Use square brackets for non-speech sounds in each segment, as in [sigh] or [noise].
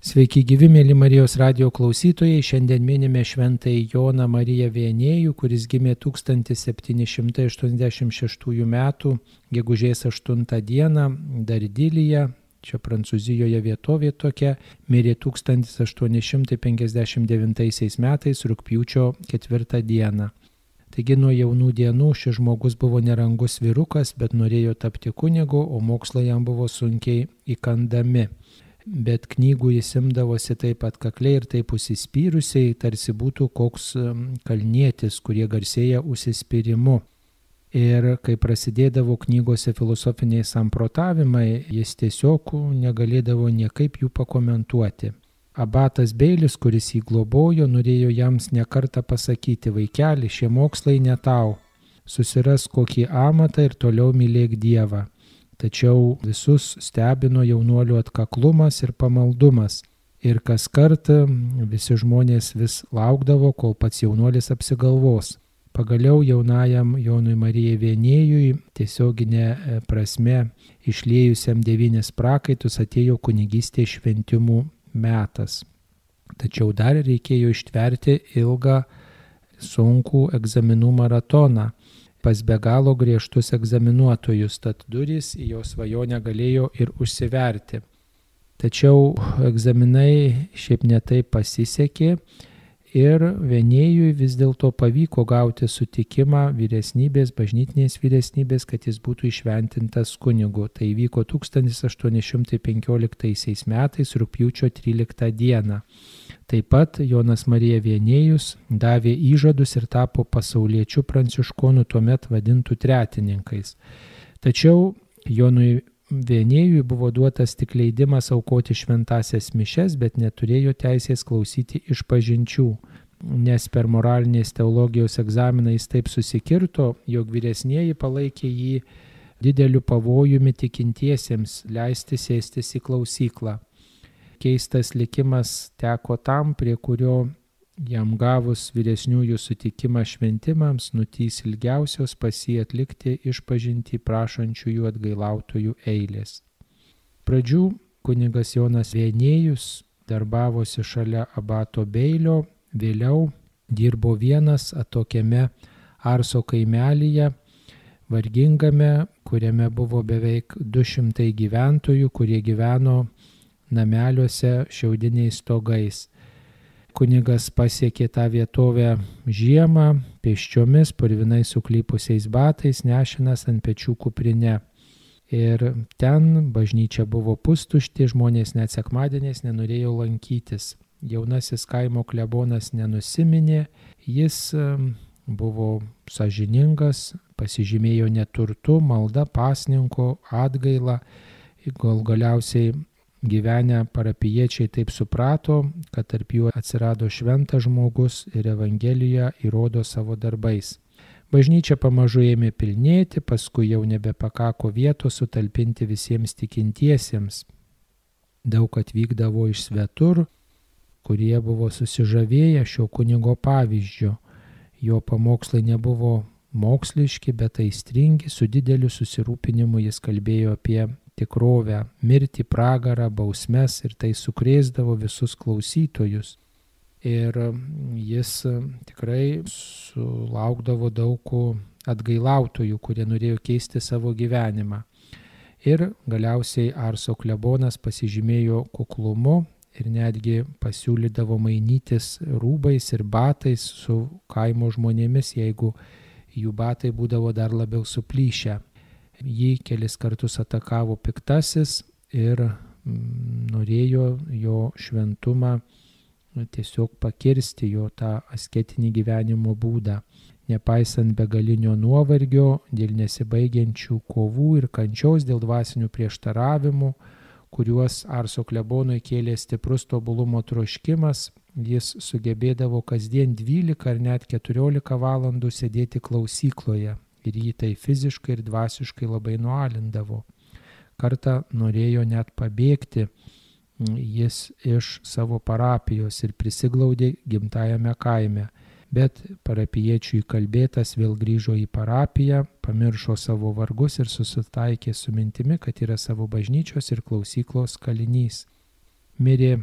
Sveiki gyvi, mėly Marijos radio klausytojai. Šiandien minime šventąjį Joną Mariją Vienėjų, kuris gimė 1786 m. gegužės 8 d. Dardilyje, čia Prancūzijoje vietovė tokia, mirė 1859 metais rūpjūčio 4 d. Taigi nuo jaunų dienų šis žmogus buvo nerangus vyrukas, bet norėjo tapti kunigu, o mokslai jam buvo sunkiai įkandami bet knygų jis imdavosi taip atkakliai ir taip užsispyrusiai, tarsi būtų koks kalnietis, kurie garsėja užsispyrimu. Ir kai prasidėdavo knygose filosofiniai samprotavimai, jis tiesiog negalėdavo niekaip jų pakomentuoti. Abatas Beilis, kuris jį globojo, norėjo jiems nekartą pasakyti, vaikeli, šie mokslai ne tau, susiras kokį amatą ir toliau mylėk Dievą. Tačiau visus stebino jaunuolių atkaklumas ir pamaldumas. Ir kas kartą visi žmonės vis laukdavo, kol pats jaunuolis apsigalvos. Pagaliau jaunajam Jonui Marijai Vienėjui tiesioginė e, prasme išlėjusiam devynis prakaitus atėjo kunigystė šventimų metas. Tačiau dar reikėjo ištverti ilgą sunkų egzaminų maratoną pas be galo griežtus egzaminuotojus, tad durys į jo svajonę galėjo ir užsiverti. Tačiau egzaminai šiaip netai pasisekė ir vienėjui vis dėlto pavyko gauti sutikimą vyresnybės, bažnytinės vyresnybės, kad jis būtų išventintas kunigu. Tai vyko 1815 metais rūpjūčio 13 dieną. Taip pat Jonas Marija Vienėjus davė įžadus ir tapo pasauliečių pranciškonų tuomet vadintų tretininkais. Tačiau Jonui Vienėjui buvo duotas tik leidimas aukoti šventasias mišes, bet neturėjo teisės klausyti iš pažinčių, nes per moralinės teologijos egzaminą jis taip susikirto, jog vyresnieji palaikė jį dideliu pavojumi tikintiesiems leisti sėstis į klausyklą. Keistas likimas teko tam, prie kurio jam gavus vyresniųjų sutikimą šventimams, nutys ilgiausios pasi atlikti išpažinti prašančiųjų atgailautojų eilės. Pradžių kunigas Jonas Vienėjus darbavosi šalia abato Beilio, vėliau dirbo vienas atokiame Arso kaimelyje, vargingame, kuriame buvo beveik 200 gyventojų, kurie gyveno nameliuose šiaudiniais stogais. Kunigas pasiekė tą vietovę žiemą, pėsčiomis, purvinai suklypusiais batais, nešinas ant pečių kuprinę. Ir ten bažnyčia buvo pustušti, žmonės net sekmadieniais nenorėjo lankytis. Jaunasis kaimo klebonas nenusiminė, jis buvo sažiningas, pasižymėjo neturtu, malda, pasninko, atgaila, gal galiausiai gyvenę parapiečiai taip suprato, kad tarp jų atsirado šventas žmogus ir Evangeliją įrodo savo darbais. Bažnyčia pamažu ėmė pilnėti, paskui jau nebepakako vietos sutalpinti visiems tikintiesiems. Daug atvykdavo iš svetur, kurie buvo susižavėję šio kunigo pavyzdžio. Jo pamokslai nebuvo moksliški, bet aistringi, su dideliu susirūpinimu jis kalbėjo apie tikrovę, mirtį, pragarą, bausmes ir tai sukrėsdavo visus klausytojus. Ir jis tikrai sulaukdavo daug atgailautojų, kurie norėjo keisti savo gyvenimą. Ir galiausiai Arso klebonas pasižymėjo kuklumu ir netgi pasiūlydavo mainytis rūbais ir batais su kaimo žmonėmis, jeigu jų batai būdavo dar labiau suplyšę. Jį kelis kartus atakavo piktasis ir mm, norėjo jo šventumą tiesiog pakirsti jo tą asketinį gyvenimo būdą. Nepaisant begalinio nuovargio, dėl nesibaigiančių kovų ir kančiaus, dėl dvasinių prieštaravimų, kuriuos Arso klebonui kėlė stiprus tobulumo troškimas, jis sugebėdavo kasdien 12 ar net 14 valandų sėdėti klausykloje ir jį tai fiziškai ir dvasiškai labai nualindavo. Kartą norėjo net pabėgti jis iš savo parapijos ir prisiglaudė gimtajame kaime, bet parapiečių įkalbėtas vėl grįžo į parapiją, pamiršo savo vargus ir susitaikė su mintimi, kad yra savo bažnyčios ir klausyklos kalinys. Mirė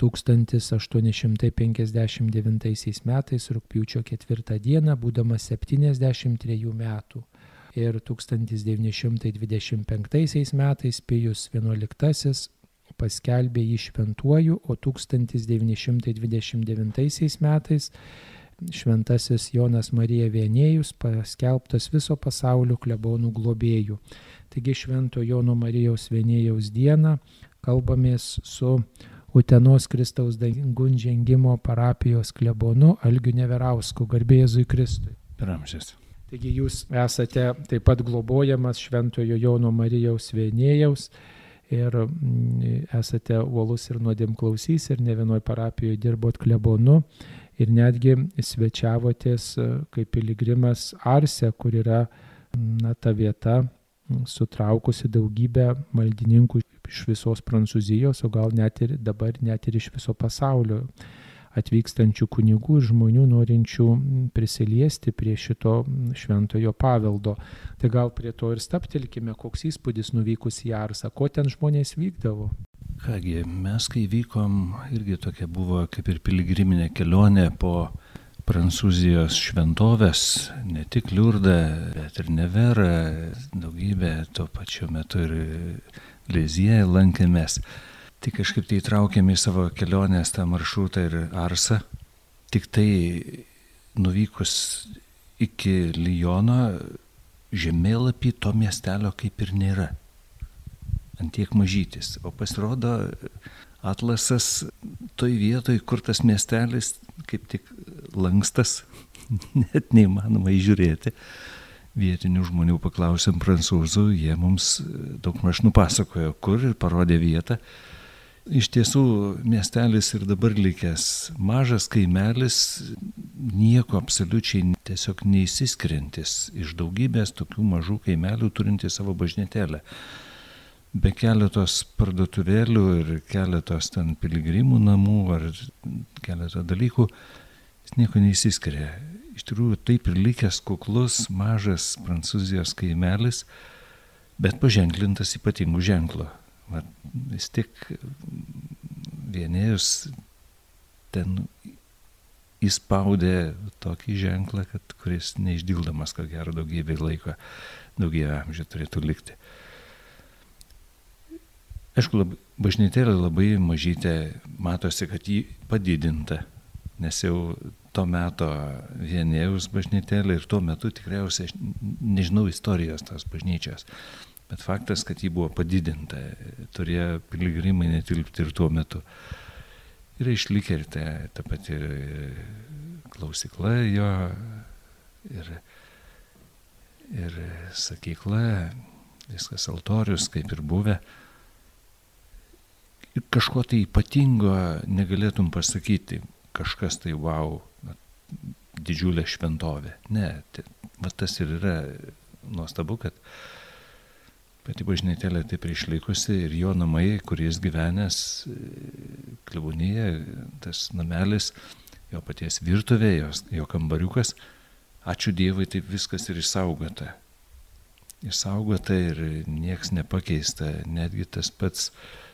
1859 metais rūpiučio 4 dieną, būdamas 73 metų. Ir 1925 metais Pijus XI paskelbė jį šventuoju, o 1929 metais šventasis Jonas Marija Vienėjus paskelbtas viso pasaulio klebonų globėjų. Taigi Švento Jono Marijos Vienėjaus dieną kalbamės su Utenos Kristaus dangun žengimo parapijos klebonu Algiu Neverausku, garbė Jėzui Kristui. Per amžius. Taigi jūs esate taip pat globojamas Šventojo Jono Marijaus Vienėjaus ir mm, esate uolus ir nuodėm klausys ir ne vienoj parapijoje dirbot klebonu ir netgi svečiavotės e, kaip piligrimas Arse, kur yra na, ta vieta sutraukusi daugybę maldininkų iš visos Prancūzijos, o gal net ir dabar net ir iš viso pasaulio atvykstančių kunigų ir žmonių norinčių prisiliesti prie šito šventojo paveldo. Tai gal prie to ir staptelkime, koks įspūdis nuvykus į Arsą, ko ten žmonės vykdavo. Kągi, mes kai vykom, irgi tokia buvo kaip ir piligriminė kelionė po Prancūzijos šventovės, ne tik Liurdą, bet ir Neverą, daugybę tuo pačiu metu ir Lizėje lankėmės. Tai kažkaip tai įtraukėme į savo kelionės tą maršrutą ir Arsą. Tik tai nuvykus iki Lyono žemėlapį to miestelio kaip ir nėra. Antiek mažytis. O pasirodo, atlasas toj vietoj, kur tas miestelis kaip tik lankstas, [laughs] net neįmanoma įžiūrėti. Vietinių žmonių paklausėm prancūzų, jie mums daug maž nupasakojo, kur ir parodė vietą. Iš tiesų, miestelis ir dabar likęs mažas kaimelis, nieko absoliučiai tiesiog neįsiskrintis iš daugybės tokių mažų kaimelių turinti savo bažnytelę be keletos parduotuvėlių ir keletos ten piligrimų namų ar keletą dalykų, jis nieko neįsiskiria. Iš tikrųjų, taip ir likęs kuklus, mažas prancūzijos kaimelis, bet paženklintas ypatingų ženklų. Vat, vis tik vienėjus ten įspaudė tokį ženklą, kad, kuris neišdildamas, ko gero, daugybę laiko, daugybę amžių turėtų likti. Aišku, lab, bažnytėlė labai mažytė, matosi, kad jį padidinta, nes jau to meto vienėjus bažnytėlė ir tuo metu tikriausiai, aš nežinau istorijos tos bažnyčios, bet faktas, kad ji buvo padidinta, turėjo piligrimai netilpti ir tuo metu. Ir išlikė ir ta, ta pati klausikla jo, ir, ir sakykla, viskas altorius kaip ir buvę kažko tai ypatingo negalėtum pasakyti, kažkas tai wow, didžiulė šventovė. Ne, tai, va tas ir yra nuostabu, kad pati bažnytėlė taip ir išlikusi ir jo namai, kuris gyvenęs klebūnyje, tas namelis, jo paties virtuvė, jos, jo kambariukas, ačiū Dievui, taip viskas ir išsaugota. Išsaugota ir nieks nepakeista, netgi tas pats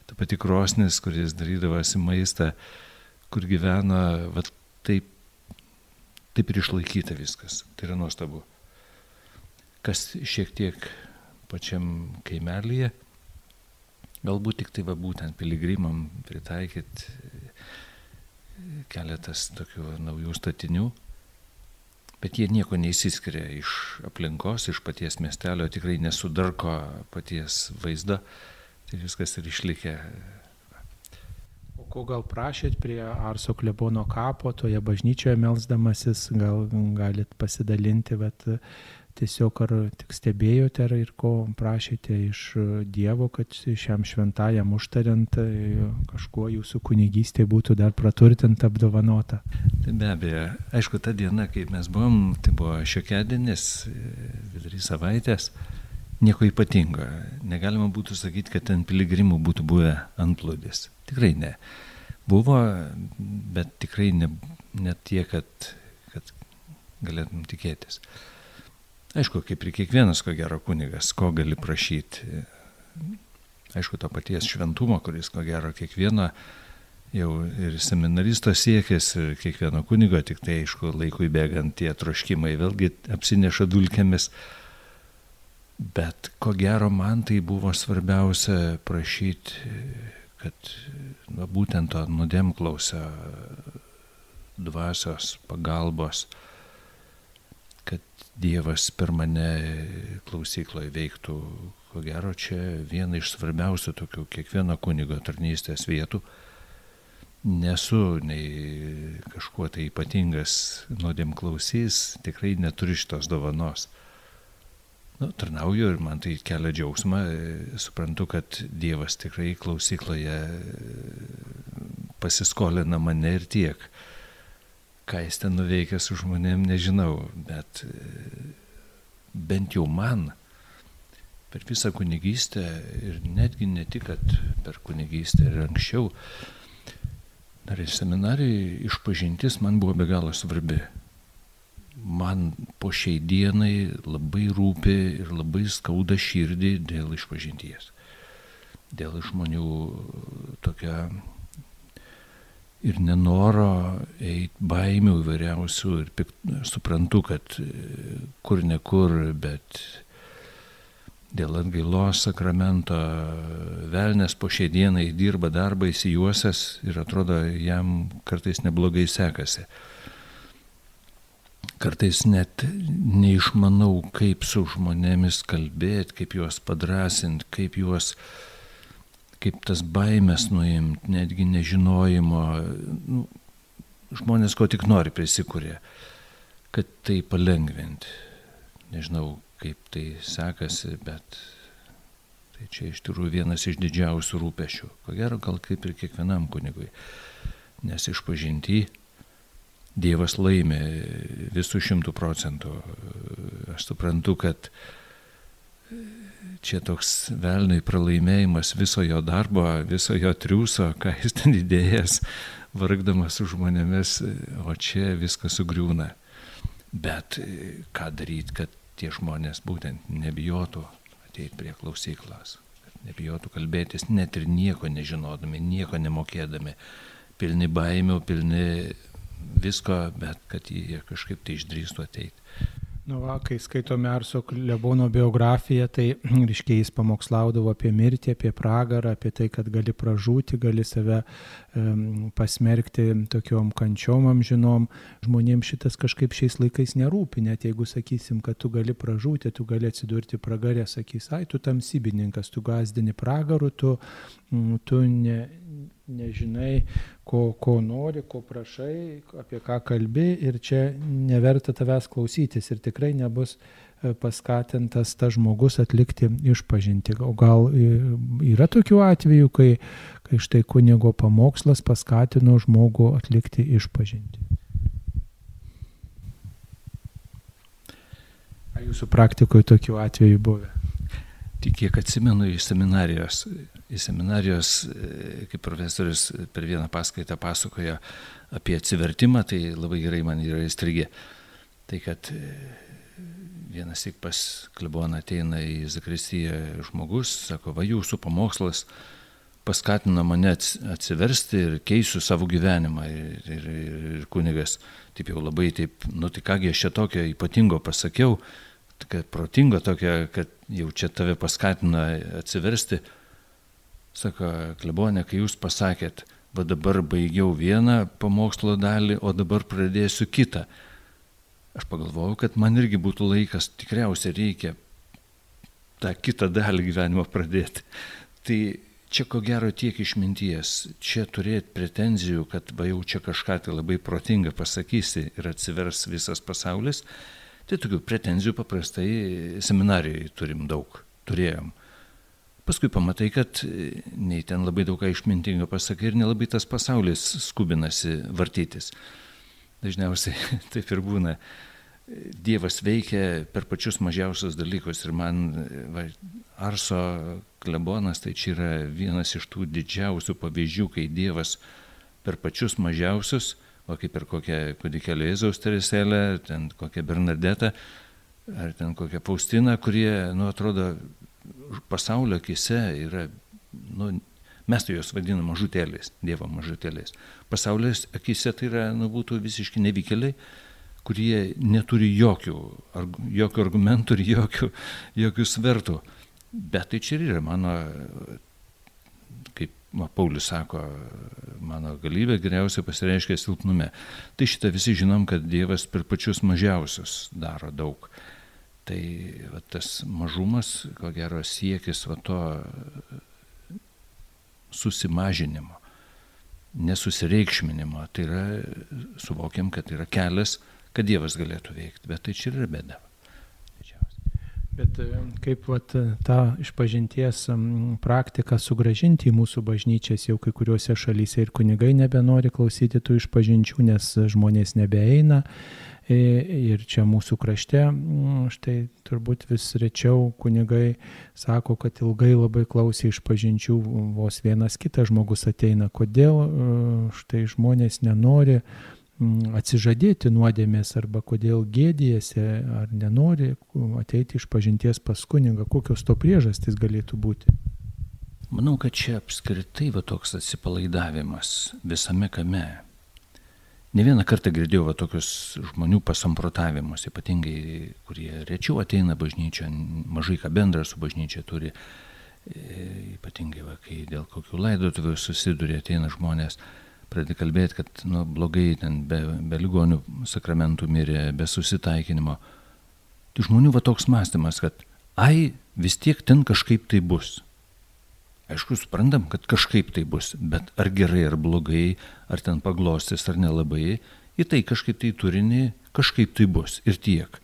ta pati krosnis, kuris darydavosi maistą, kur gyvena, va, taip, taip ir išlaikyta viskas. Tai yra nuostabu. Kas šiek tiek pačiam kaimelyje, galbūt tik tai va būtent piligrimam pritaikyti keletas tokių naujų statinių, bet jie nieko neįsiskiria iš aplinkos, iš paties miestelio, tikrai nesudarko paties vaizdo Tai viskas ir išlikė. Ko gal prašėt prie Arso klebono kapo, toje bažnyčioje melzdamasis, gal galit pasidalinti, bet tiesiog ar tik stebėjote ar ir ko prašėte iš Dievo, kad šiam šventajam užtariant kažkuo jūsų kunigystė būtų dar praturtinta, apdovanota. Tai be abejo, aišku, ta diena, kai mes buvom, tai buvo šiokedienis, vidury savaitės nieko ypatingo. Negalima būtų sakyti, kad ten piligrimų būtų buvę antplūdis. Tikrai ne. Buvo, bet tikrai ne, ne tie, kad, kad galėtum tikėtis. Aišku, kaip ir kiekvienas, ko gero kunigas, ko gali prašyti. Aišku, to paties šventumo, kuris, ko gero, kiekvieno jau ir seminaristo siekis, ir kiekvieno kunigo, tik tai aišku, laikui bėgant tie troškimai vėlgi apsineša dulkėmis. Bet ko gero man tai buvo svarbiausia prašyti, kad va, būtent to nudėmklausio dvasios pagalbos, kad Dievas per mane klausykloje veiktų, ko gero čia viena iš svarbiausių tokių kiekvieno kunigo tarnystės vietų nesu nei kažkuo tai ypatingas nuodėm klausys, tikrai neturiu šitos dovanos. Nu, tarnauju ir man tai kelia džiaugsmą, suprantu, kad Dievas tikrai klausykloje pasiskolina mane ir tiek. Ką jis ten nuveikia su žmonėm, nežinau, bet bent jau man per visą kunigystę ir netgi ne tik, kad per kunigystę ir anksčiau, Dar ir seminarijai išpažintis man buvo be galo svarbi. Man po šiai dienai labai rūpi ir labai skauda širdį dėl išpažinties. Dėl žmonių tokia ir nenoro eiti baimių įvairiausių ir pik, suprantu, kad kur ne kur, bet dėl atgailos sakramento velnės po šiai dienai dirba darbą įsijuosęs ir atrodo jam kartais neblogai sekasi. Kartais net neišmanau, kaip su žmonėmis kalbėti, kaip juos padrasinti, kaip juos, kaip tas baimės nuimti, netgi nežinojimo. Nu, žmonės ko tik nori prisikūrė, kad tai palengventi. Nežinau, kaip tai sekasi, bet tai čia iš tikrųjų vienas iš didžiausių rūpešių. Ko gero, gal kaip ir kiekvienam kunigui. Nes išpažinti Dievas laimė visų šimtų procentų. Aš suprantu, kad čia toks velnai pralaimėjimas viso jo darbo, viso jo triūso, ką jis ten įdėjęs, vargdamas su žmonėmis, o čia viskas sugriūna. Bet ką daryti, kad tie žmonės būtent nebijotų ateiti prie klausyklos, nebijotų kalbėtis net ir nieko nežinodami, nieko nemokėdami, pilni baimių, pilni visko, bet kad jie kažkaip tai išdrįstų ateiti. Nu, va, kai skaitome Arso Lebono biografiją, tai ryškiai jis pamokslaudavo apie mirtį, apie pragarą, apie tai, kad gali pražūti, gali save um, pasmerkti tokiom kančiom amžinom. Žmonėms šitas kažkaip šiais laikais nerūpi, net jeigu sakysim, kad tu gali pražūti, tu gali atsidurti pragarę, sakys, ai, tu tamsybininkas, tu gazdini pragaru, tu, tu ne, nežinai, ko, ko nori, ko prašai, apie ką kalbi ir čia neverta tavęs klausytis ir tikrai nebus e, paskatintas tas žmogus atlikti išpažinti. O gal e, yra tokių atvejų, kai, kai štai kunigo pamokslas paskatino žmogų atlikti išpažinti. Ar jūsų praktikoje tokių atvejų buvę? Tik kiek atsimenu iš seminarijos, į seminarijos, e, kaip profesorius per vieną paskaitą pasakoja apie atsivertimą, tai labai gerai man yra įstrigę. Tai kad e, vienas tik pas kleboną ateina į Zakristiją žmogus, sako, va jūsų pamokslas paskatino mane atsiversti ir keisiu savo gyvenimą. Ir, ir, ir kunigas taip jau labai taip, nu tai kągi aš čia tokio ypatingo pasakiau, kad protingo tokio, kad jau čia tave paskatina atsiversti. Sako, klebonė, kai jūs pasakėt, va dabar baigiau vieną pamokslo dalį, o dabar pradėsiu kitą. Aš pagalvojau, kad man irgi būtų laikas, tikriausiai reikia tą kitą dalį gyvenimo pradėti. Tai čia ko gero tiek išminties, čia turėti pretenzijų, kad va jau čia kažką tai labai protingą pasakysi ir atsivers visas pasaulis, tai tokių pretenzijų paprastai seminarijai turim daug, turėjom. Paskui pamatai, kad e, nei ten labai daug ką išmintingo pasakai ir nelabai tas pasaulis skubinasi vartytis. Dažniausiai [laughs] taip ir būna. Dievas veikia per pačius mažiausius dalykus ir man va, Arso klebonas tai čia yra vienas iš tų didžiausių pavyzdžių, kai Dievas per pačius mažiausius, o kaip per kokią kūdikėlį Jėzaus tereselę, ten kokią Bernadetą ar ten kokią Faustiną, kurie, nu, atrodo, pasaulio akise yra nu, Mes tai juos vadiname mažutėliais, Dievo mažutėliais. Pasaulis akise tai yra, nu, būtų visiškai nevykėliai, kurie neturi jokių, jokių argumentų ir jokių, jokių svertų. Bet tai čia ir yra mano, kaip ma, Paulius sako, mano galybė geriausiai pasireiškia silpnume. Tai šitą visi žinom, kad Dievas per pačius mažiausius daro daug. Tai va, tas mažumas, ko gero siekis va to susimažinimo, nesusireikšminimo, tai yra, suvokiam, kad yra kelias, kad Dievas galėtų veikti, bet tai čia yra bėda. Bet e, kaip vat, tą išpažinties praktiką sugražinti į mūsų bažnyčias, jau kai kuriuose šalyse ir kunigai nebenori klausyti tų išpažinčių, nes žmonės nebeeina, Ir čia mūsų krašte, mm, štai turbūt vis rečiau kunigai sako, kad ilgai labai klausė iš pažinčių, vos vienas kitas žmogus ateina. Kodėl e, štai žmonės nenori mm, atsižadėti nuodėmės arba kodėl gėdijasi ar nenori ateiti iš pažinties pas kunigą, kokios to priežastys galėtų būti. Manau, kad čia apskritai va toks atsipalaidavimas visame kame Ne vieną kartą girdėjau va, tokius žmonių pasamprotavimus, ypatingai, kurie rečiau ateina bažnyčia, mažai ką bendra su bažnyčia turi, e, ypatingai, va, kai dėl kokių laidotuvių susiduria, ateina žmonės, pradeda kalbėti, kad nu, blogai ten be, be ligonių sakramentų mirė, be susitaikinimo. Tai žmonių va toks mąstymas, kad ai, vis tiek ten kažkaip tai bus. Aišku, suprantam, kad kažkaip tai bus, bet ar gerai, ar blogai, ar ten paglostis, ar nelabai, į tai kažkaip tai turinį, kažkaip tai bus ir tiek.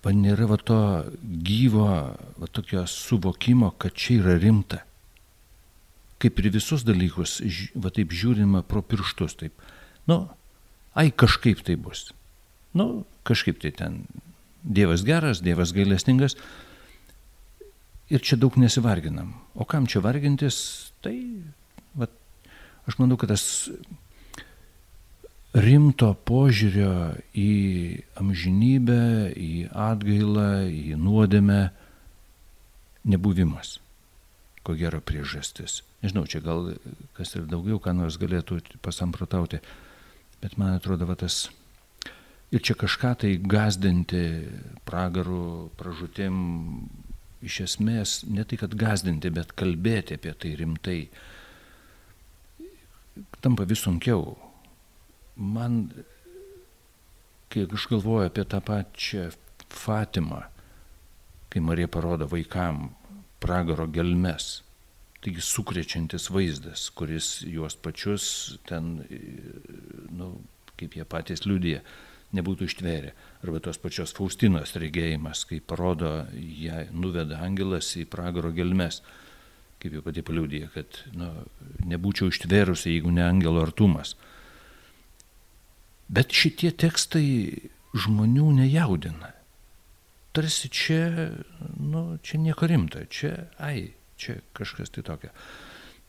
Va nėra va to gyvo, va tokio suvokimo, kad čia yra rimta. Kaip ir visus dalykus, va taip žiūrima pro pirštus, taip. Nu, ai kažkaip tai bus. Nu, kažkaip tai ten. Dievas geras, Dievas gailestingas, ir čia daug nesivarginam. O kam čia vargintis, tai va, aš manau, kad tas rimto požiūrio į amžinybę, į atgailą, į nuodėmę nebuvimas. Ko gero priežastis. Nežinau, čia gal kas ir daugiau, ką nors galėtų pasamprotauti, bet man atrodo, va tas ir čia kažką tai gazdinti pragarų, pražutim, iš esmės ne tai, kad gazdinti, bet kalbėti apie tai rimtai tampa vis sunkiau. Man, kai aš galvoju apie tą pačią Fatimą, kai Marija parodo vaikam pragaro gelmes, taigi sukrečiantis vaizdas, kuris juos pačius ten, nu, kaip jie patys liūdė, nebūtų ištverę. Arba tos pačios Faustinos regėjimas, kai parodo, ją nuveda angelas į pragaro gelmes, kaip jau pati paliūdė, kad nu, nebūčiau ištverusi, jeigu ne angelo artumas. Bet šitie tekstai žmonių nejaudina. Tarsi čia, nu, čia nieko rimta, čia, ai, čia kažkas tai tokio.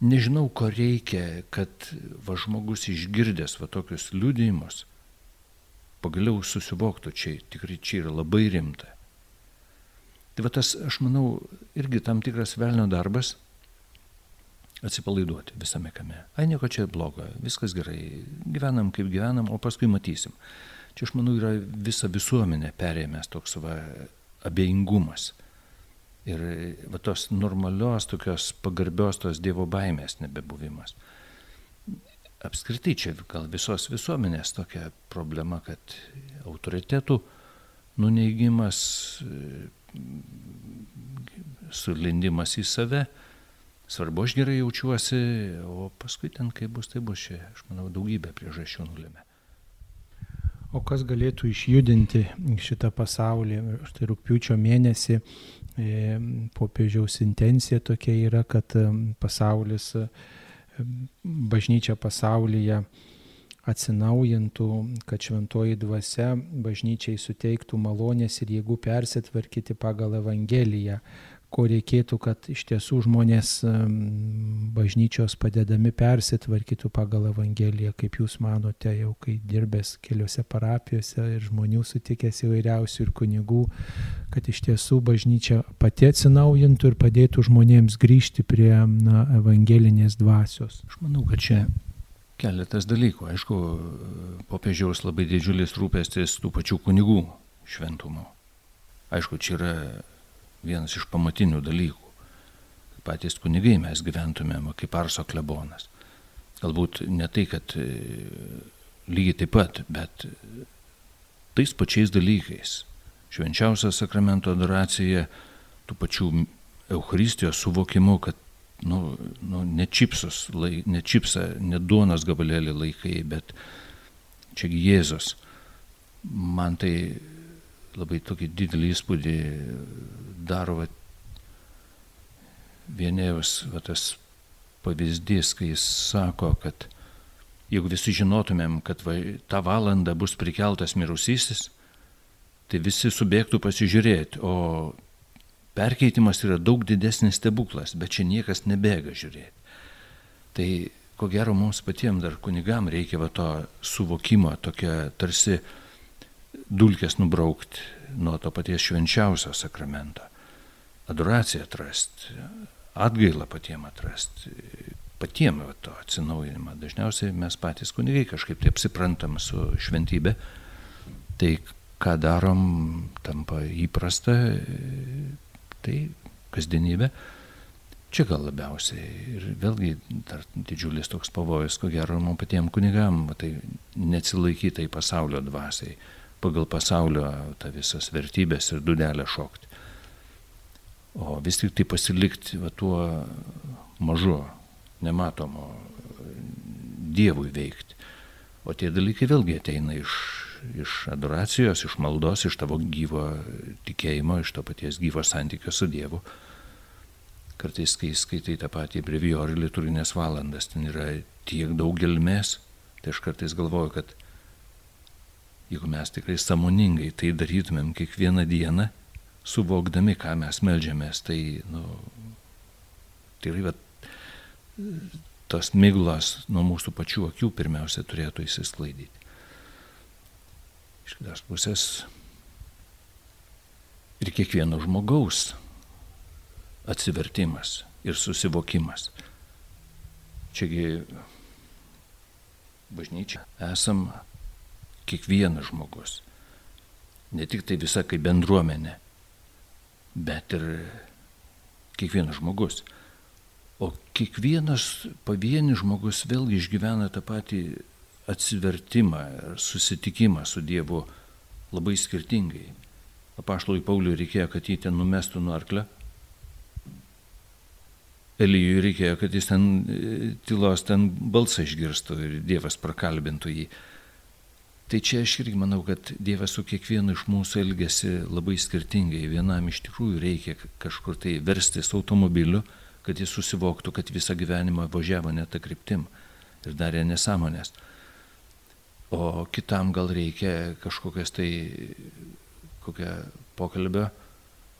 Nežinau, ko reikia, kad va žmogus išgirdęs va tokius liūdėjimus, pagaliau susivoktų, čia tikrai čia yra labai rimta. Tai va tas, aš manau, irgi tam tikras velnio darbas atsipalaiduoti visame kame. Ai nieko čia blogo, viskas gerai, gyvenam kaip gyvenam, o paskui matysim. Čia aš manau yra visa visuomenė perėmęs toks va abejingumas. Ir va tos normalios, tokios pagarbios tos Dievo baimės nebebuvimas apskritai čia gal visos visuomenės tokia problema, kad autoritetų nuneigimas, sulindimas į save, svarbu aš gerai jaučiuosi, o paskui ten kaip bus, tai bus čia, aš manau, daugybė priežasčių nulėmė. O kas galėtų išjudinti šitą pasaulį? Štai rūpiučio mėnesį e, popiežiaus intencija tokia yra, kad e, pasaulis bažnyčia pasaulyje atsinaujintų, kad šventoji dvasia bažnyčiai suteiktų malonės ir jėgų persitvarkyti pagal Evangeliją, ko reikėtų, kad iš tiesų žmonės bažnyčios padedami persitvarkytų pagal Evangeliją, kaip jūs manote, jau kai dirbęs keliose parapijose ir žmonių sutikęs įvairiausių ir kunigų, kad iš tiesų bažnyčia pati atsinaujintų ir padėtų žmonėms grįžti prie na, evangelinės dvasios. Aš manau, kad čia keletas dalykų. Aišku, popiežiaus labai didžiulis rūpestis tų pačių kunigų šventumo. Aišku, čia yra vienas iš pamatinių dalykų. Patys kunigai mes gyventumėm kaip Arso klebonas. Galbūt ne tai, kad e, lygiai taip pat, bet tais pačiais dalykais. Švenčiausia sakramento adoracija, tų pačių Eucharistijos suvokimu, kad nu, nu, ne čipsus, lai, ne čipsa, ne duonos gabalėlį laikai, bet čiagi Jėzus. Man tai labai tokį didelį įspūdį daro va, vienėjus va, tas pavyzdys, kai jis sako, kad jeigu visi žinotumėm, kad va, tą valandą bus prikeltas mirusysis, tai visi subėgtų pasižiūrėti, o perkeitimas yra daug didesnis stebuklas, bet čia niekas nebėga žiūrėti. Tai ko gero mums patiems dar kunigam reikia va to suvokimo, tokia tarsi dulkės nubraukti nuo to paties švenčiausio sakramento. Adoraciją atrasti, atgailą patiems atrasti, patiems to atsinaujinimą. Dažniausiai mes patys kunigai kažkaip taip apsiprantam su šventybė. Tai ką darom, tampa įprasta, tai kasdienybė. Čia gal labiausiai ir vėlgi dar didžiulis toks pavojus, ko gero, man patiems kunigam, tai neatsilaikyti į pasaulio dvasiai pagal pasaulio tą visas vertybės ir dudelę šokti. O vis tik tai pasilikti va, tuo mažu, nematomu Dievui veikti. O tie dalykai vėlgi ateina iš, iš adoracijos, iš maldos, iš tavo gyvo tikėjimo, iš to paties gyvo santykio su Dievu. Kartais, kai skaitai tą patį breviorį liturginės valandas, ten yra tiek daug gelmės, tai aš kartais galvoju, kad jeigu mes tikrai samoningai tai darytumėm kiekvieną dieną, suvokdami, ką mes melžiamės, tai, nu, tai yra tos miglos nuo mūsų pačių akių pirmiausia turėtų įsisklaidyti. Iš kitos pusės ir kiekvieno žmogaus atsivertimas ir susivokimas. Čiagi bažnyčia esam kiekvienas žmogus. Ne tik tai visa kaip bendruomenė, bet ir kiekvienas žmogus. O kiekvienas pavienis žmogus vėlgi išgyvena tą patį atsivertimą ir susitikimą su Dievu labai skirtingai. Apaštalui Pauliui reikėjo, kad jį ten numestų nuo arklio. Elijui reikėjo, kad jis ten tylos ten balsą išgirstų ir Dievas prakalbintų jį. Tai čia aš irgi manau, kad Dievas su kiekvienu iš mūsų elgesi labai skirtingai. Vienam iš tikrųjų reikia kažkur tai verstis automobiliu, kad jis susivoktų, kad visą gyvenimą važiavo ne tą kryptim ir darė nesąmonės. O kitam gal reikia kažkokias tai kokią pokalbio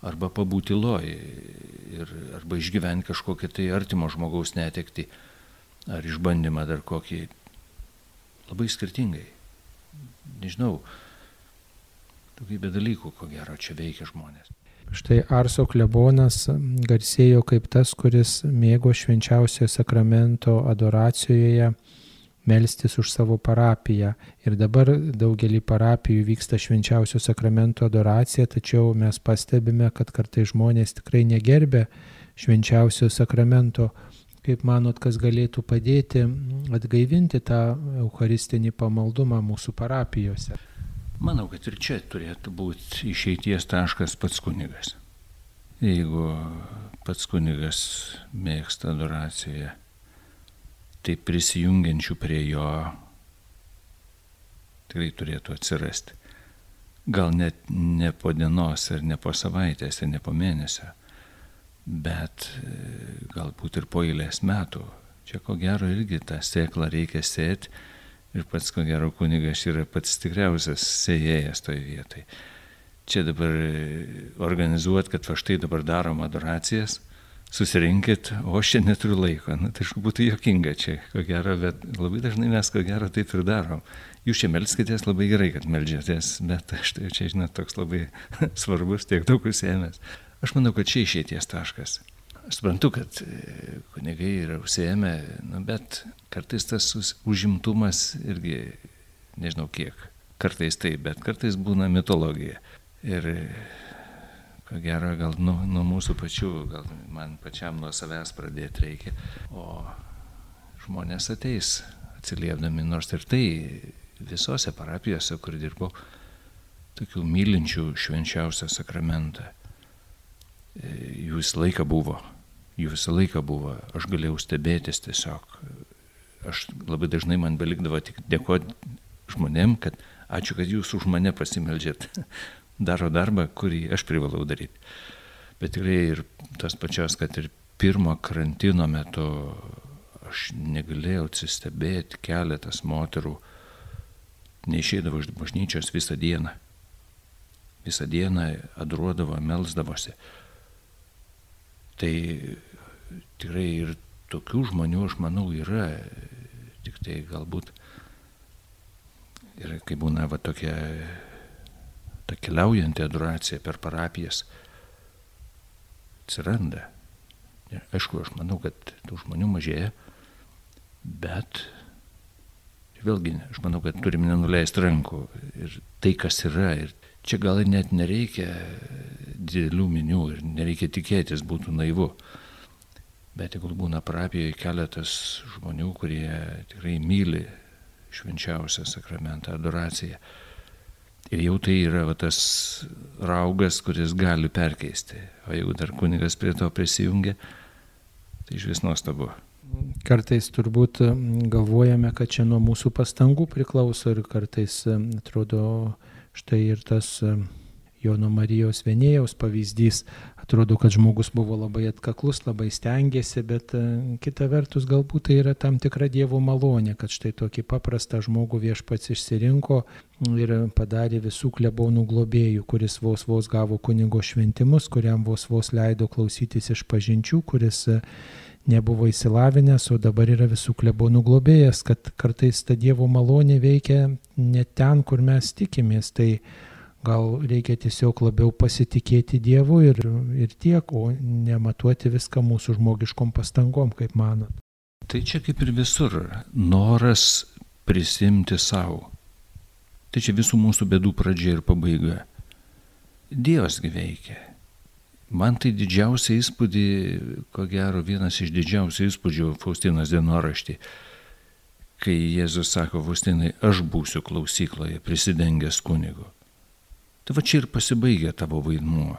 arba pabūti loj ir, arba išgyventi kažkokią tai artimo žmogaus netekti ar išbandymą dar kokį labai skirtingai nežinau, daugybė dalykų, ko gero, čia veikia žmonės. Štai Arso klebonas garsėjo kaip tas, kuris mėgo švenčiausiojo sakramento adoracijoje melstis už savo parapiją. Ir dabar daugelį parapijų vyksta švenčiausio sakramento adoracija, tačiau mes pastebime, kad kartai žmonės tikrai negerbė švenčiausio sakramento Kaip manot, kas galėtų padėti atgaivinti tą eucharistinį pamaldumą mūsų parapijose? Manau, kad ir čia turėtų būti išeities taškas pats kunigas. Jeigu pats kunigas mėgsta adoraciją, tai prisijungiančių prie jo tikrai turėtų atsirasti. Gal net ne po dienos ir ne po savaitės ir ne po mėnesio, bet e, galbūt ir po eilės metų. Čia ko gero irgi tą sėklą reikia sėti ir, pats ko gero kunigas yra pats tikriausias sėjėjas toje vietoje. čia dabar organizuoti, kad va štai dabar darom adoracijas, susirinkit, o aš čia neturiu laiko. Na, tai būtų jokinga čia, ko gero, bet labai dažnai mes ko gero taip ir darom. Jūs čia melskitės labai gerai, kad melžiatės, bet aš tai čia, žinot, toks labai [laughs] svarbus, tiek daug užsiemęs. Aš manau, kad čia išėties taškas. Aš suprantu, kad e, kunigai yra užsiemę, nu, bet kartais tas užimtumas irgi, nežinau kiek, kartais taip, bet kartais būna mitologija. Ir ko gero, gal nuo, nuo mūsų pačių, gal man pačiam nuo savęs pradėti reikia, o žmonės ateis atsiliepdami, nors ir tai visose parapijose, kur dirbau, tokių mylinčių švenčiausią sakramentą. Jų visą laiką buvo, jų visą laiką buvo, aš galėjau stebėtis tiesiog. Aš labai dažnai man belikdavo tik dėkoti žmonėm, kad ačiū, kad jūs už mane pasimeldžiat. [laughs] daro darbą, kurį aš privalau daryti. Bet tikrai ir tas pačios, kad ir pirmo karantino metu aš negalėjau atsistebėti keletas moterų, neišėdavo iš bažnyčios visą dieną. Visą dieną adruodavo, melsdavosi. Tai tikrai ir tokių žmonių, aš manau, yra. Tik tai galbūt ir kai būna va tokia ta keliaujanti adoracija per parapijas atsiranda. Ir, aišku, aš manau, kad tų žmonių mažėja, bet vėlgi, aš manau, kad turime nenuleisti rankų ir tai, kas yra. Ir čia gal net nereikia didelių minių ir nereikia tikėtis, būtų naivu. Bet jeigu būna parapijoje keletas žmonių, kurie tikrai myli švenčiausią sakramentą, adoraciją, Ir jau tai yra va, tas raugas, kuris gali perkeisti. O jeigu dar kunigas prie to prisijungia, tai iš vis nuostabu. Kartais turbūt galvojame, kad čia nuo mūsų pastangų priklauso ir kartais atrodo štai ir tas Jono Marijos Venėjaus pavyzdys. Atrodo, kad žmogus buvo labai atkaklus, labai stengiasi, bet e, kita vertus galbūt tai yra tam tikra Dievo malonė, kad štai tokį paprastą žmogų viešpats išsirinko ir padarė visų klebonų globėjų, kuris vos vos gavo kunigo šventimus, kuriam vos vos leido klausytis iš pažinčių, kuris e, nebuvo įsilavinęs, o dabar yra visų klebonų globėjas, kad kartais ta Dievo malonė veikia ne ten, kur mes tikimės. Tai Gal reikia tiesiog labiau pasitikėti Dievu ir, ir tiek, o nematuoti viską mūsų žmogiškom pastangom, kaip manot. Tai čia kaip ir visur noras prisimti savo. Tai čia visų mūsų bėdų pradžia ir pabaiga. Dievas gyveikia. Man tai didžiausia įspūdį, ko gero vienas iš didžiausių įspūdžių Faustinos dienoraštį, kai Jėzus sako, Faustinai, aš būsiu klausykloje prisidengęs kunigu. Tai va čia ir pasibaigia tavo vaidmuo.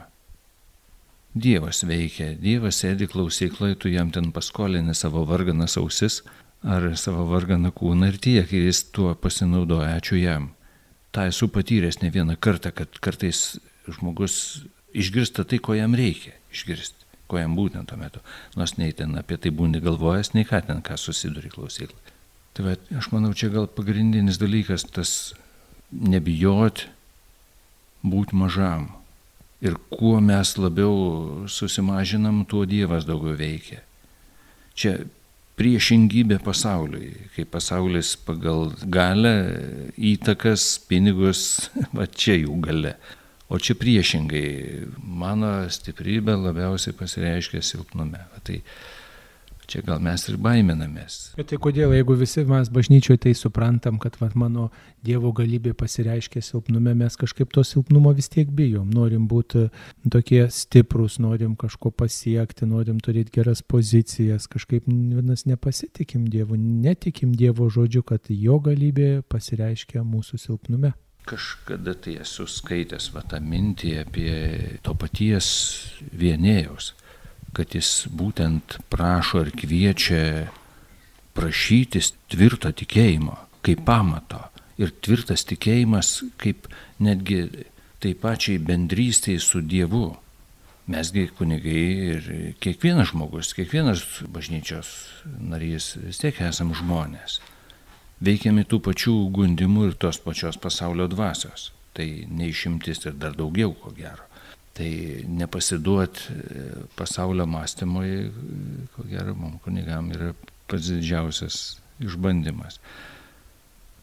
Dievas veikia, Dievas sėdi klausykloje, tu jam ten paskolini savo varganas ausis ar savo varganą kūną ir tiek, ir jis tuo pasinaudoja, ačiū jam. Ta esu patyręs ne vieną kartą, kad kartais žmogus išgirsta tai, ko jam reikia išgirsti, ko jam būtent tuo metu. Nors nei ten apie tai būni galvojęs, nei ką ten ką susiduri klausyklai. Tai va, aš manau, čia gal pagrindinis dalykas tas nebijoti būti mažam. Ir kuo mes labiau susimažinam, tuo Dievas daugiau veikia. Čia priešingybė pasauliui, kai pasaulis pagal galę, įtakas, pinigus, [laughs] va čia jų gale. O čia priešingai, mano stiprybė labiausiai pasireiškia silpnume. Tai Čia gal mes ir baiminamės. Bet tai kodėl, jeigu visi mes bažnyčioje tai suprantam, kad vat, mano Dievo galybė pasireiškia silpnume, mes kažkaip to silpnumo vis tiek bijom. Norim būti tokie stiprus, norim kažko pasiekti, norim turėti geras pozicijas, kažkaip vienas nepasitikim Dievu, netikim Dievo žodžiu, kad jo galybė pasireiškia mūsų silpnume. Kažkada tai esu skaitęs va tą mintį apie to paties vienėjos kad jis būtent prašo ir kviečia prašytis tvirto tikėjimo kaip pamato. Ir tvirtas tikėjimas kaip netgi taip pačiai bendrystėje su Dievu. Mesgi kunigai ir kiekvienas žmogus, kiekvienas bažnyčios narys vis tiek esam žmonės. Veikiami tų pačių gundimų ir tos pačios pasaulio dvasios. Tai neišimtis ir dar daugiau, ko gero. Tai nepasiduot e, pasaulio mąstymui, ko gero, mums kunigam yra pats didžiausias išbandymas.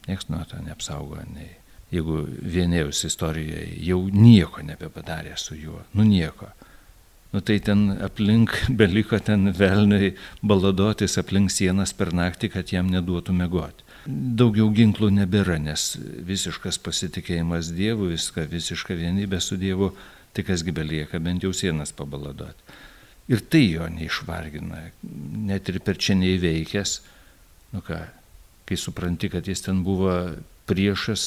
Niekas nuo to neapsaugo, nei jeigu vienėjus istorijoje jau nieko nebepadarė su juo, nu nieko. Nu tai ten aplink beliko ten velniai baladotis aplink sienas per naktį, kad jam neduotų mėgoti. Daugiau ginklų nebėra, nes visiškas pasitikėjimas Dievu, viską, visiška vienybė su Dievu, tai kasgi belieka bent jau sienas pabaladoti. Ir tai jo neišvargina, net ir per čia neįveikęs, nu ką, kai supranti, kad jis ten buvo priešas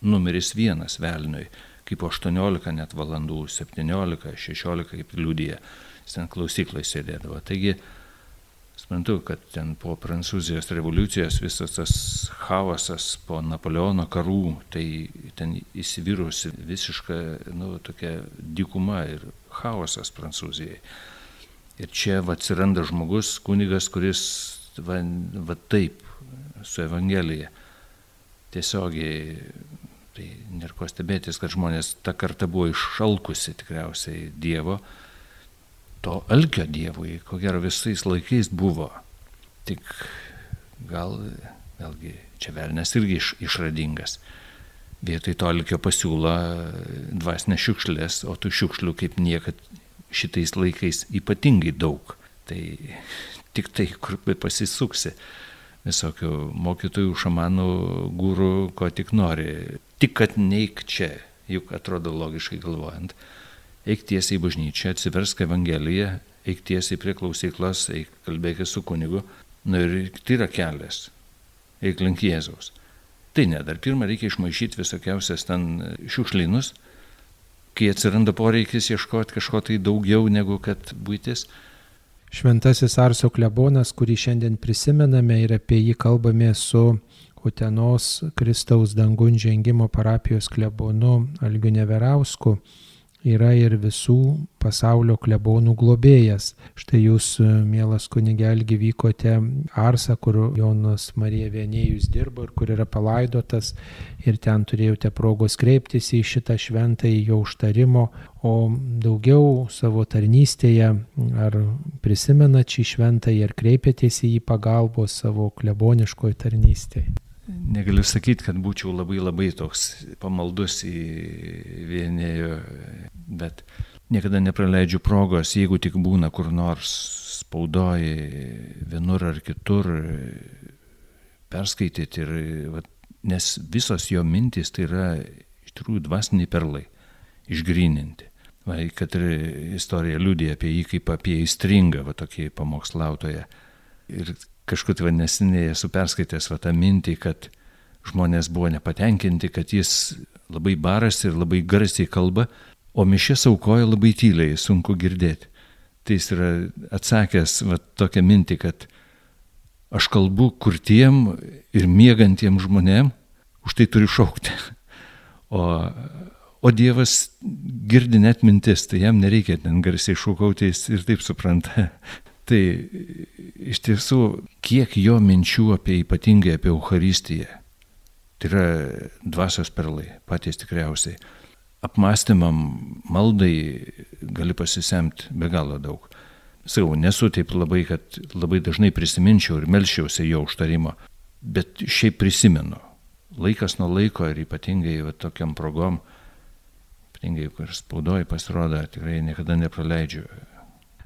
numeris vienas velniui, kaip 18 net valandų, 17, 16, kaip liūdėja, jis ten klausyklai sėdėdavo. Taigi, suprantu, kad ten po Prancūzijos revoliucijos visas tas chaosas po Napoleono karų, tai ten įsivyrusi visiška, nu, tokia dykuma ir chaosas Prancūzijai. Ir čia va, atsiranda žmogus, kunigas, kuris va, va taip su Evangelija tiesiogiai Tai nėra ko stebėtis, kad žmonės tą kartą buvo iššalkusi tikriausiai Dievo, to alkio Dievui, ko gero visais laikais buvo. Tik gal, vėlgi, čia velnės irgi iš, išradingas. Vietoj to alkio pasiūlo dvasinę šiukšlės, o tų šiukšlių kaip niekad šitais laikais ypatingai daug. Tai tik tai, kur pasisuksi visokių mokytojų, šamanų, gūrų, ko tik nori. Tik kad neik čia, juk atrodo logiškai galvojant. Eik tiesiai į bažnyčią, atsiversk Evangeliją, eik tiesiai prie klausyklos, eik kalbėk su kunigu. Na ir tai yra kelias. Eik link Jėzaus. Tai ne, dar pirmą reikia išmaišyti visokiausias ten šiukšlinus, kai atsiranda poreikis ieškoti kažko tai daugiau negu kad būtis Šventasis Arso klebonas, kurį šiandien prisimename ir apie jį kalbame su Utenos Kristaus dangun žengimo parapijos klebonu Algiu Neverausku, yra ir visų pasaulio klebonų globėjas. Štai jūs, mielas kunigelgi, vykote Arsą, kur Jonas Marija Vienėjus dirbo ir kur yra palaidotas ir ten turėjote progos kreiptis į šitą šventą, į jo užtarimo, o daugiau savo tarnystėje ar prisimenat šį šventą ir kreipėtės į jį pagalbos savo kleboniškoje tarnystėje negaliu sakyti, kad būčiau labai labai toks pamaldus į vienėjo, bet niekada nepraleidžiu progos, jeigu tik būna kur nors spaudoji vienur ar kitur perskaityti ir, va, nes visos jo mintys tai yra iš tikrųjų dvasiniai perlai, išgrininti. Va, kad ir istorija liūdė apie jį kaip apie įstringą, va tokį pamokslautoją. Ir kažkur tai nesiniai esu perskaitęs va tą mintį, kad žmonės buvo nepatenkinti, kad jis labai baras ir labai garsiai kalba, o mišės aukoja labai tyliai, sunku girdėti. Tai jis yra atsakęs va tokią mintį, kad aš kalbu kurtiem ir miegantiem žmonėm, už tai turiu šaukti. [laughs] O, o Dievas girdi net mintis, tai jam nereikia ten garsiai šūkauti, jis ir taip supranta. [laughs] Tai iš tiesų, kiek jo minčių apie ypatingai apie Euharistiją. Tai yra dvasios perlai, patys tikriausiai. Apmąstymam, maldai gali pasisemti be galo daug. Sakau, nesu taip labai, kad labai dažnai prisiminčiau ir melščiausi jo užtarimo, bet šiaip prisimenu. Laikas nuo laiko ir ypatingai va, tokiam progom, ypatingai, kur spaudoji pasirodo, tikrai niekada nepraleidžiu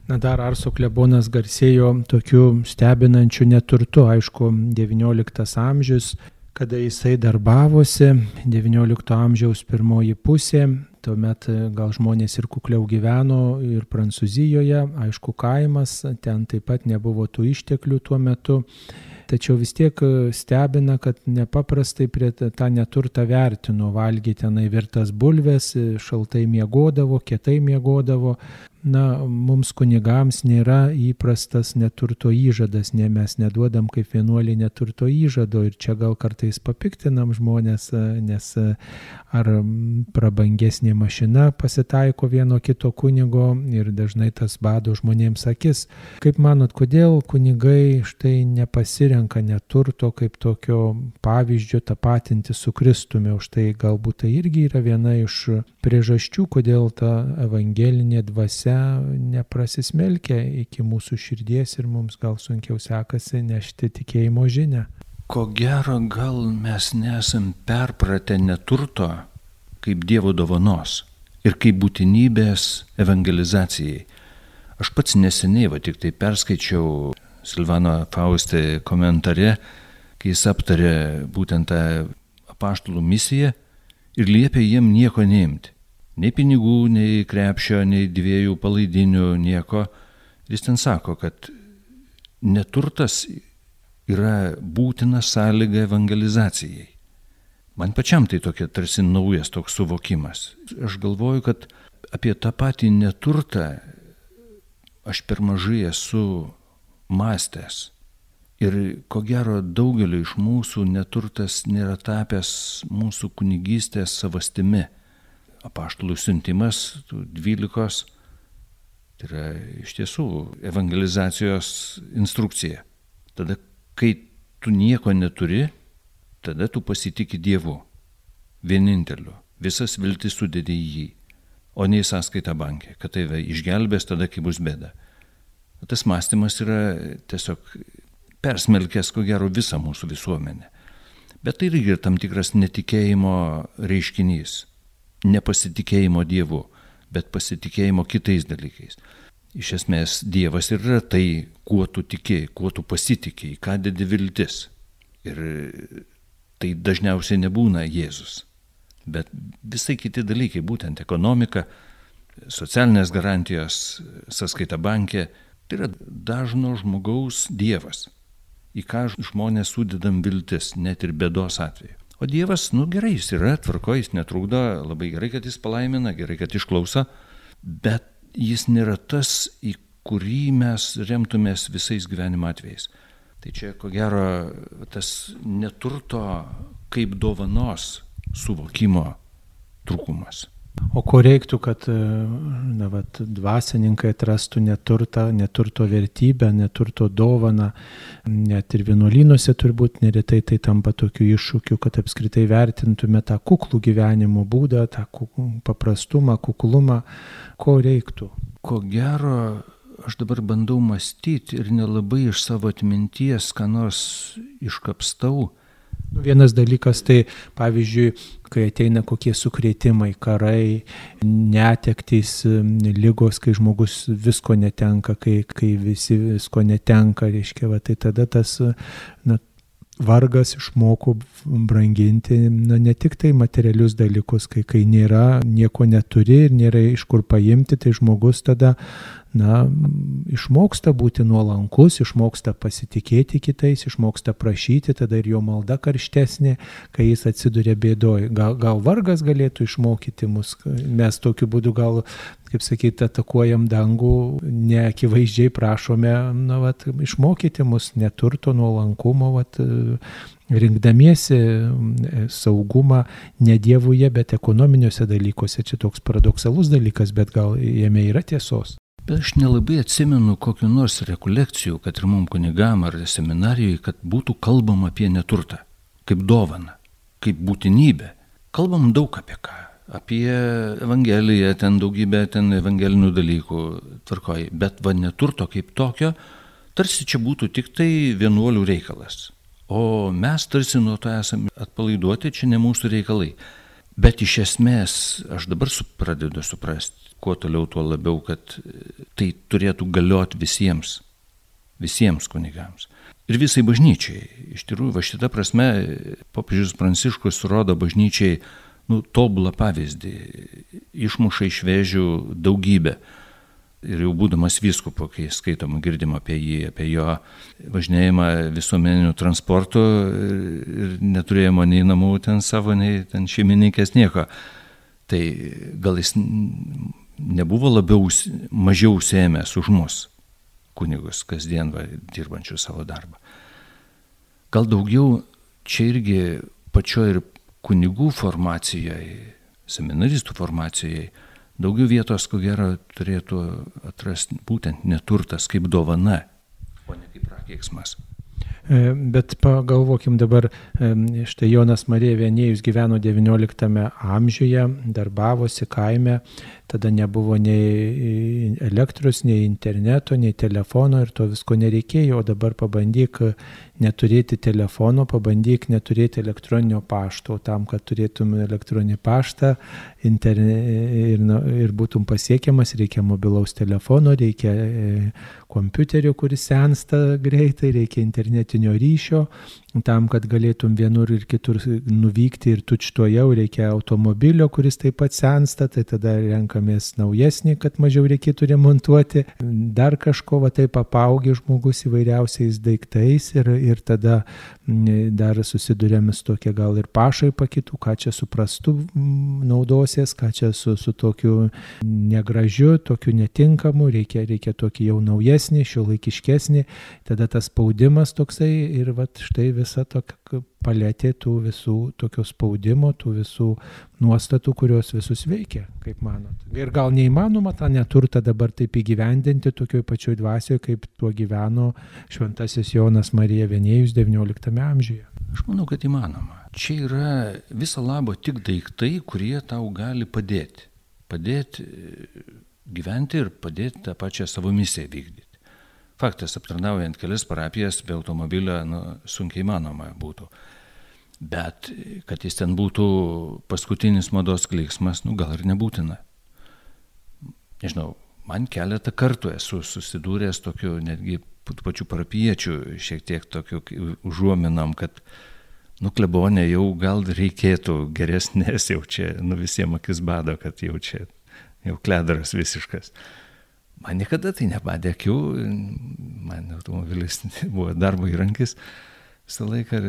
Na dar Arso klebonas garsėjo tokiu stebinančiu neturtu, aišku, XIX amžius, kada jisai darbavosi, XIX amžiaus pirmoji pusė, tuomet gal žmonės ir kukliau gyveno ir Prancūzijoje, aišku, kaimas, ten taip pat nebuvo tų išteklių tuo metu. Tačiau vis tiek stebina, kad nepaprastai prie tą neturtą vertino, valgė tenai virtas bulves, šaltai miegodavo, kietai miegodavo, na, mums kunigams nėra įprastas neturto įžadas, ne mes neduodam kaip vienuoliai neturto įžado ir čia gal kartais papiktinam žmonės, nes ar prabangesnė mašina pasitaiko vieno kito kunigo ir dažnai tas bado žmonėms akis. Kaip manot, kodėl kunigai štai nepasirenka neturto kaip tokio pavyzdžio tapatinti su Kristumi, už tai galbūt tai irgi yra viena iš priežasčių, kodėl ta evangelinė dvasia neprasismelkia iki mūsų širdies ir mums gal sunkiau sekasi nešti tikėjimo žinę. Ko gero, gal mes nesam perpratę neturto kaip Dievo dovanos ir kaip būtinybės evangelizacijai. Aš pats neseniai, va tik tai perskaičiau Silvano Faustė komentare, kai jis aptarė būtent tą apaštalų misiją ir liepė jiem nieko neimti. Nei pinigų, nei krepšio, nei dviejų palaidinių, nieko. Jis ten sako, kad neturtas yra būtina sąlyga evangelizacijai. Man pačiam tai tokia tarsi naujas toks suvokimas. Aš galvoju, kad apie tą patį neturtą aš per mažai esu mąstęs. Ir ko gero daugeliu iš mūsų neturtas nėra tapęs mūsų kunigystės savastimi apaštalų siuntimas, dvylikos, tai yra iš tiesų evangelizacijos instrukcija. Tada, kai tu nieko neturi, tada tu pasitikė Dievu, vieninteliu, visas viltis sudėdė į jį, o ne į sąskaitą bankė, kad tave išgelbės tada, kai bus bėda. Tas mąstymas yra tiesiog persmelkęs, ko gero, visą mūsų visuomenę. Bet tai irgi tam tikras netikėjimo reiškinys nepasitikėjimo Dievu, bet pasitikėjimo kitais dalykais. Iš esmės Dievas yra tai, kuo tu tiki, kuo tu pasitikėjai, ką dedi viltis. Ir tai dažniausiai nebūna Jėzus. Bet visai kiti dalykai, būtent ekonomika, socialinės garantijos, sąskaita bankė, tai yra dažno žmogaus Dievas, į ką žmonės sudedam viltis, net ir bėdos atveju. O Dievas, nu gerai, jis yra, tvarko, jis netrukdo, labai gerai, kad jis palaimina, gerai, kad išklauso, bet jis nėra tas, į kurį mes remtumės visais gyvenimo atvejais. Tai čia, ko gero, tas neturto kaip dovanos suvokimo trūkumas. O ko reiktų, kad e, na, vat, dvasininkai atrastų neturtą, neturto vertybę, neturto dovaną, net ir vienuolynuose turbūt neretai tai tampa tokiu iššūkiu, kad apskritai vertintume tą kuklų gyvenimo būdą, tą paprastumą, kuklumą, ko reiktų. Ko gero, aš dabar bandau mąstyti ir nelabai iš savo atminties, ką nors iškapstau vienas dalykas tai, pavyzdžiui, kai ateina kokie sukrėtimai, karai, netektys, lygos, kai žmogus visko netenka, kai, kai visi visko netenka, reiškia, va, tai tada tas na, vargas išmoko branginti na, ne tik tai materialius dalykus, kai, kai nėra, nieko neturi ir nėra iš kur paimti, tai žmogus tada na, išmoksta būti nuolankus, išmoksta pasitikėti kitais, išmoksta prašyti, tada ir jo malda karštesnė, kai jis atsiduria bėdoje. Gal, gal vargas galėtų išmokyti mus, mes tokiu būdu gal, kaip sakyti, atakuojam dangų, neakivaizdžiai prašome, na, vat, išmokyti mus neturto nuolankumo, vat, rinkdamiesi saugumą ne Dievuje, bet ekonominiuose dalykuose. Čia toks paradoksalus dalykas, bet gal jame yra tiesos. Bet aš nelabai atsimenu kokiu nors rekolekcijų, kad ir mum kunigam ar seminarijai, kad būtų kalbama apie neturtą, kaip dovaną, kaip būtinybę. Kalbam daug apie ką. Apie Evangeliją, ten daugybę ten evangelinių dalykų tvarkoji, bet va neturto kaip tokio, tarsi čia būtų tik tai vienuolių reikalas. O mes tarsi nuo to esame atpalaiduoti, čia ne mūsų reikalai. Bet iš esmės aš dabar pradedu suprasti, kuo toliau, tuo labiau, kad e, tai turėtų galioti visiems, visiems kunigams. Ir visai bažnyčiai. Iš tikrųjų, va šitą prasme, popiežius Pranciškus rodo bažnyčiai nu, tobulą pavyzdį, išmuša iš vėžių daugybę. Ir jau būdamas vyskupu, kai skaitom, girdim apie jį, apie jo važinėjimą visuomeniniu transportu ir neturėjimo nei namų ten savo, nei ten šeimininkės nieko. Tai gal jis nebuvo labiau, mažiau užsėmęs už mus, kunigus, kasdien va, dirbančių savo darbą. Gal daugiau čia irgi pačioje ir kunigų formacijoje, seminaristų formacijoje, daugiau vietos, ko gero, turėtų atrasti būtent neturtas kaip dovana, o ne kaip prakeiksmas. E, bet pagalvokim dabar, e, štai Jonas Marija Vienėjus gyveno XIX amžiuje, darbavosi kaime, tada nebuvo nei elektros, nei interneto, nei telefono ir to visko nereikėjo, o dabar pabandyk neturėti telefono, pabandyk neturėti elektroninio pašto, tam, kad turėtum elektroninį paštą interne, ir, ir būtum pasiekiamas, reikia mobilaus telefono, reikia e, kompiuterio, kuris sensta greitai, reikia internetinio ryšio, tam, kad galėtum vienur ir kitur nuvykti ir tučtojau, reikia automobilio, kuris taip pat sensta, tai tada renkamės naujesnį, kad mažiau reikėtų remontuoti. Dar kažko va taip apaugi žmogus įvairiausiais daiktais ir, ir tada dar susidurėme su tokia gal ir pašaipa kitų, ką čia suprastų naudosies, ką čia su, su tokiu negražiu, tokiu netinkamu, reikia, reikia tokį jau naujesnį, šio laikiškesnį, tada tas spaudimas toksai ir va štai vis visa tokia paletė tų visų tokio spaudimo, tų visų nuostatų, kurios visus veikia, kaip manot. Ir gal neįmanoma tą neturtą dabar taip įgyvendinti tokioj pačioj dvasioje, kaip tuo gyveno šventasis Jonas Marija Vienėjus XIX amžiuje. Aš manau, kad įmanoma. Čia yra viso labo tik daiktai, kurie tau gali padėti. Padėti gyventi ir padėti tą pačią savo misiją vykdyti. Faktas, aptarnaujant kelias parapijas be automobilio nu, sunkiai manoma būtų. Bet kad jis ten būtų paskutinis mados klyksmas, nu gal ir nebūtina. Nežinau, man keletą kartų esu susidūręs tokiu netgi pačių parapiečių šiek tiek tokiu užuominam, kad nuklebonė jau gal reikėtų geresnės, jau čia, nu visiems akis bado, kad jau čia, jau kledaras visiškas. Man niekada tai nebadė akių, man automobilis [laughs] buvo darbo įrankis, visą laiką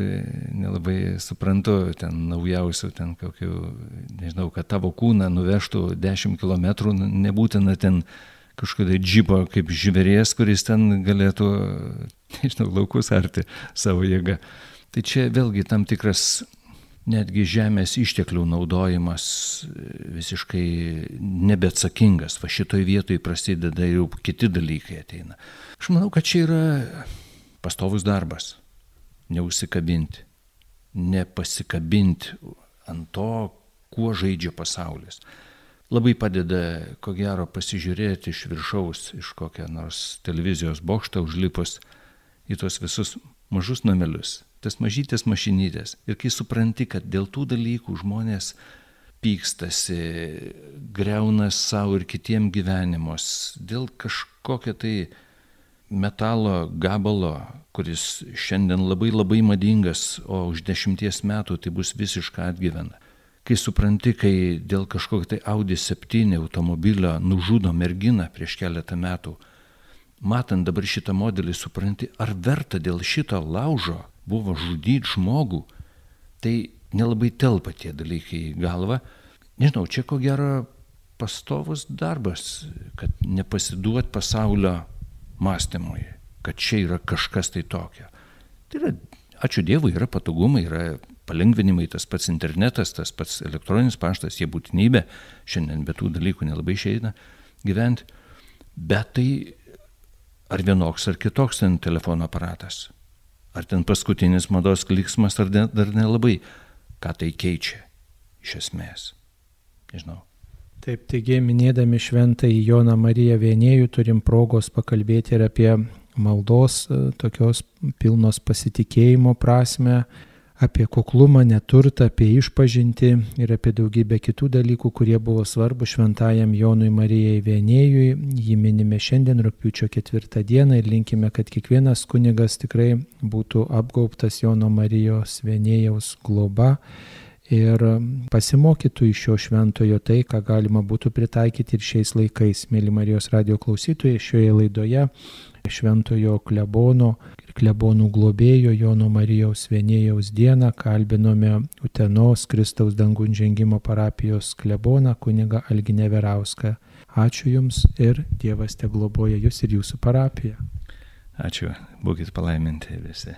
nelabai suprantu ten naujausių, ten kokių, nežinau, kad tavo kūną nuvežtų 10 km, nebūtina ten kažkokio džipo kaip žvėrės, kuris ten galėtų, [laughs] nežinau, laukus arti savo jėgą. Tai čia vėlgi tam tikras netgi žemės išteklių naudojimas visiškai nebeatsakingas. Va šitoj vietoj prasideda jau kiti dalykai ateina. Aš manau, kad čia yra pastovus darbas. Neusikabinti. Nepasikabinti ant to, kuo žaidžia pasaulis. Labai padeda, ko gero, pasižiūrėti iš viršaus, iš kokią nors televizijos bokštą užlipus į tuos visus mažus namelius, tas mažytės mašinytės. Ir kai supranti, kad dėl tų dalykų žmonės pykstasi, greuna savo ir kitiem gyvenimus, dėl kažkokio tai metalo gabalo, kuris šiandien labai labai madingas, o už dešimties metų tai bus visiška atgyvena. Kai supranti, kai dėl kažkokio tai Audi 7 automobilio nužudo merginą prieš keletą metų, matant dabar šitą modelį, supranti, ar verta dėl šito laužo buvo žudyti žmogų, tai nelabai telpa tie dalykai į galvą. Nežinau, čia ko gero pastovus darbas, kad nepasiduot pasaulio mąstymui, kad čia yra kažkas tai tokio. Tai yra, ačiū Dievui, yra patogumai, yra palengvinimai, tas pats internetas, tas pats elektroninis paštas, jie būtinybė, šiandien be tų dalykų nelabai išeina gyventi, bet tai ar vienoks ar kitoks ten telefono aparatas ar ten paskutinis mados kliksmas, ar ne, dar nelabai, ką tai keičia iš esmės. Nežinau. Taip, taigi minėdami šventąjį Joną Mariją Vienėjų turim progos pakalbėti ir apie maldos e, tokios pilnos pasitikėjimo prasme, apie kuklumą, neturtą, apie išpažinti ir apie daugybę kitų dalykų, kurie buvo svarbu šventajam Jonui Marijai Vienėjui. Jį minime šiandien, rūpiučio ketvirtą dieną ir linkime, kad kiekvienas kunigas tikrai būtų apgaubtas Jono Marijos Vienėjaus globa ir pasimokytų iš šio šventojo tai, ką galima būtų pritaikyti ir šiais laikais. Mėly Marijos radio klausytojai, šioje laidoje šventojo klebono ir klebonų globėjo Jono Marijaus Vienėjaus dieną kalbinome Utenos Kristaus dangų žengimo parapijos kleboną kuniga Alginė Verauską. Ačiū Jums ir Dievas te globoja Jūs ir Jūsų parapiją. Ačiū, būkit palaiminti visi.